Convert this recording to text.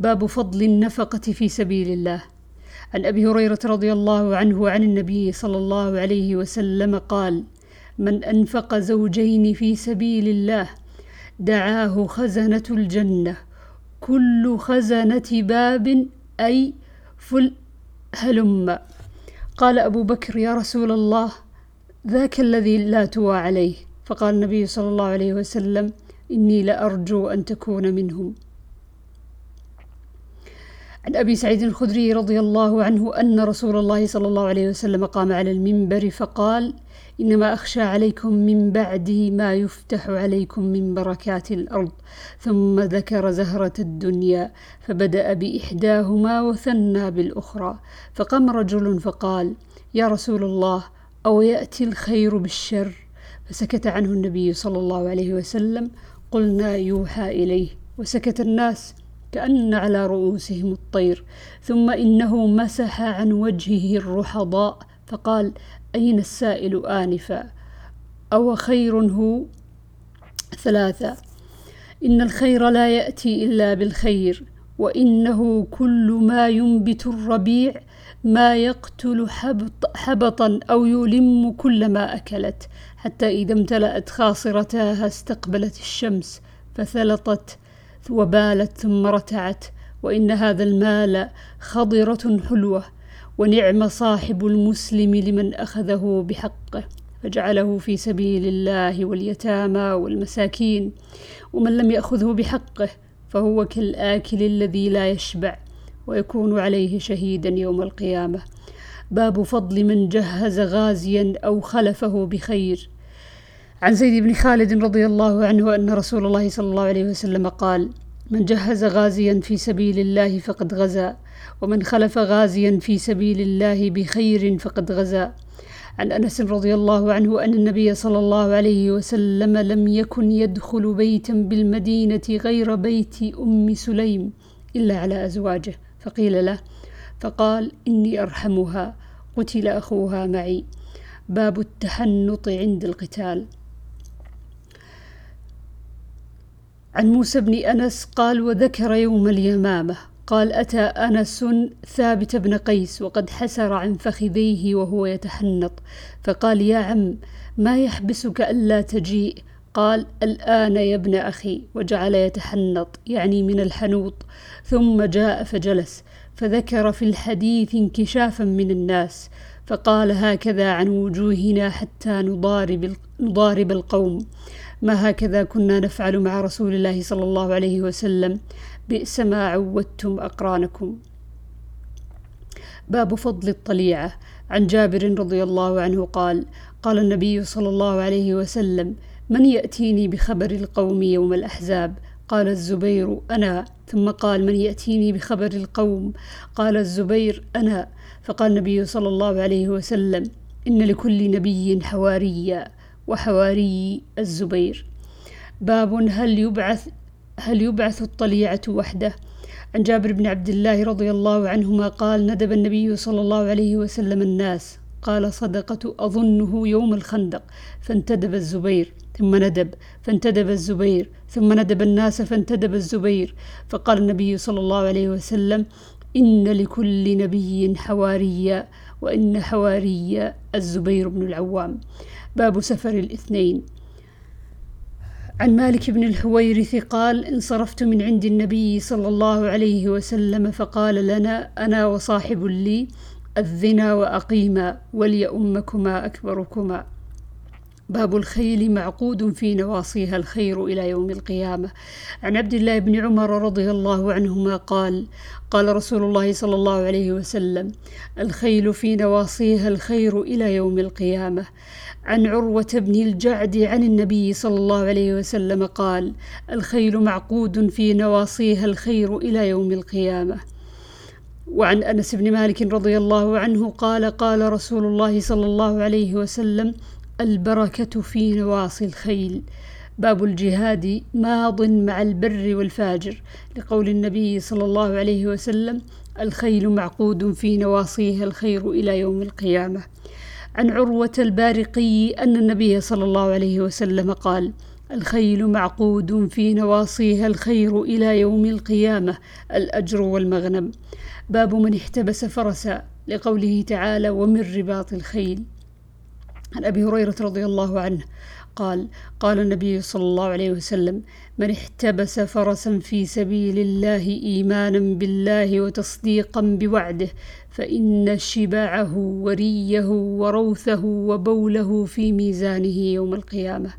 باب فضل النفقة في سبيل الله. عن أبي هريرة رضي الله عنه وعن النبي صلى الله عليه وسلم قال من أنفق زوجين في سبيل الله دعاه خزنة الجنة. كل خزنة باب أي فل هلم. قال أبو بكر يا رسول الله ذاك الذي لا توى عليه. فقال النبي صلى الله عليه وسلم إني لأرجو أن تكون منهم. عن أبي سعيد الخدري رضي الله عنه أن رسول الله صلى الله عليه وسلم قام على المنبر فقال إنما أخشى عليكم من بعده ما يفتح عليكم من بركات الأرض. ثم ذكر زهرة الدنيا فبدأ بإحداهما وثنى بالأخرى. فقام رجل فقال يا رسول الله أو يأتي الخير بالشر؟ فسكت عنه النبي صلى الله عليه وسلم. قلنا يوحى إليه. وسكت الناس. كأن على رؤوسهم الطير ثم إنه مسح عن وجهه الرحضاء فقال أين السائل آنفا؟ أو خير هو؟ ثلاثة إن الخير لا يأتي إلا بالخير وإنه كل ما ينبت الربيع ما يقتل حبط حبطا أو يلم كل ما أكلت حتى إذا امتلأت خاصرتاها استقبلت الشمس فثلطت وبالت ثم رتعت وإن هذا المال خضرة حلوة ونعم صاحب المسلم لمن أخذه بحقه فجعله في سبيل الله واليتامى والمساكين ومن لم يأخذه بحقه فهو كالآكل الذي لا يشبع ويكون عليه شهيدا يوم القيامة. باب فضل من جهز غازيا أو خلفه بخير. عن زيد بن خالد رضي الله عنه أن رسول الله صلى الله عليه وسلم قال من جهز غازيا في سبيل الله فقد غزا ومن خلف غازيا في سبيل الله بخير فقد غزا. عن أنس رضي الله عنه أن النبي صلى الله عليه وسلم لم يكن يدخل بيتا بالمدينة غير بيت أم سليم إلا على أزواجه. فقيل له فقال إني أرحمها قتل أخوها معي. باب التحنط عند القتال. عن موسى بن أنس قال وذكر يوم اليمامة. قال أتى أنس ثابت بن قيس وقد حسر عن فخذيه وهو يتحنط. فقال يا عم ما يحبسك ألا تجيء؟ قال الآن يا ابن أخي. وجعل يتحنط يعني من الحنوط ثم جاء فجلس فذكر في الحديث انكشافا من الناس فقال هكذا عن وجوهنا حتى نضارب, نضارب القوم. ما هكذا كنا نفعل مع رسول الله صلى الله عليه وسلم. بئس ما عودتم أقرانكم. باب فضل الطليعة. عن جابر رضي الله عنه قال قال النبي صلى الله عليه وسلم من يأتيني بخبر القوم يوم الأحزاب؟ قال الزبير أنا. ثم قال من يأتيني بخبر القوم؟ قال الزبير أنا. فقال النبي صلى الله عليه وسلم إن لكل نبي حواريا. وحواري الزبير. باب هل يبعث هل يبعث الطليعة وحده؟ عن جابر بن عبد الله رضي الله عنهما قال ندب النبي صلى الله عليه وسلم الناس. قال صدقة أظنه يوم الخندق. فانتدب الزبير ثم ندب. فانتدب الزبير ثم ندب الناس فانتدب الزبير. فقال النبي صلى الله عليه وسلم إن لكل نبي حواريا. وإن حواري الزبير بن العوام. باب سفر الاثنين. عن مالك بن الحويرث قال انصرفت من عند النبي صلى الله عليه وسلم فقال لنا أنا وصاحب لي اذنا وأقيما وليؤمكما أكبركما. باب الخيل معقود في نواصيها الخير إلى يوم القيامة عن عبد الله بن عمر رضي الله عنهما قال قال رسول الله صلى الله عليه وسلم الخيل في نواصيها الخير إلى يوم القيامة عن عروة بن الجعد عن النبي صلى الله عليه وسلم قال: الخيل معقود في نواصيها الخير إلى يوم القيامة. وعن أنس بن مالك رضي الله عنه قال: قال رسول الله صلى الله عليه وسلم: البركة في نواصي الخيل. باب الجهاد ماض مع البر والفاجر لقول النبي صلى الله عليه وسلم: الخيل معقود في نواصيها الخير إلى يوم القيامة. عن عروة البارقي أن النبي صلى الله عليه وسلم قال: الخيل معقود في نواصيها الخير إلى يوم القيامة الأجر والمغنم باب من احتبس فرسا لقوله تعالى ومن رباط الخيل عن أبي هريرة رضي الله عنه قال قال النبي صلى الله عليه وسلم من احتبس فرسا في سبيل الله ايمانا بالله وتصديقا بوعده فإن شبعه وريه وروثه وبوله في ميزانه يوم القيامة.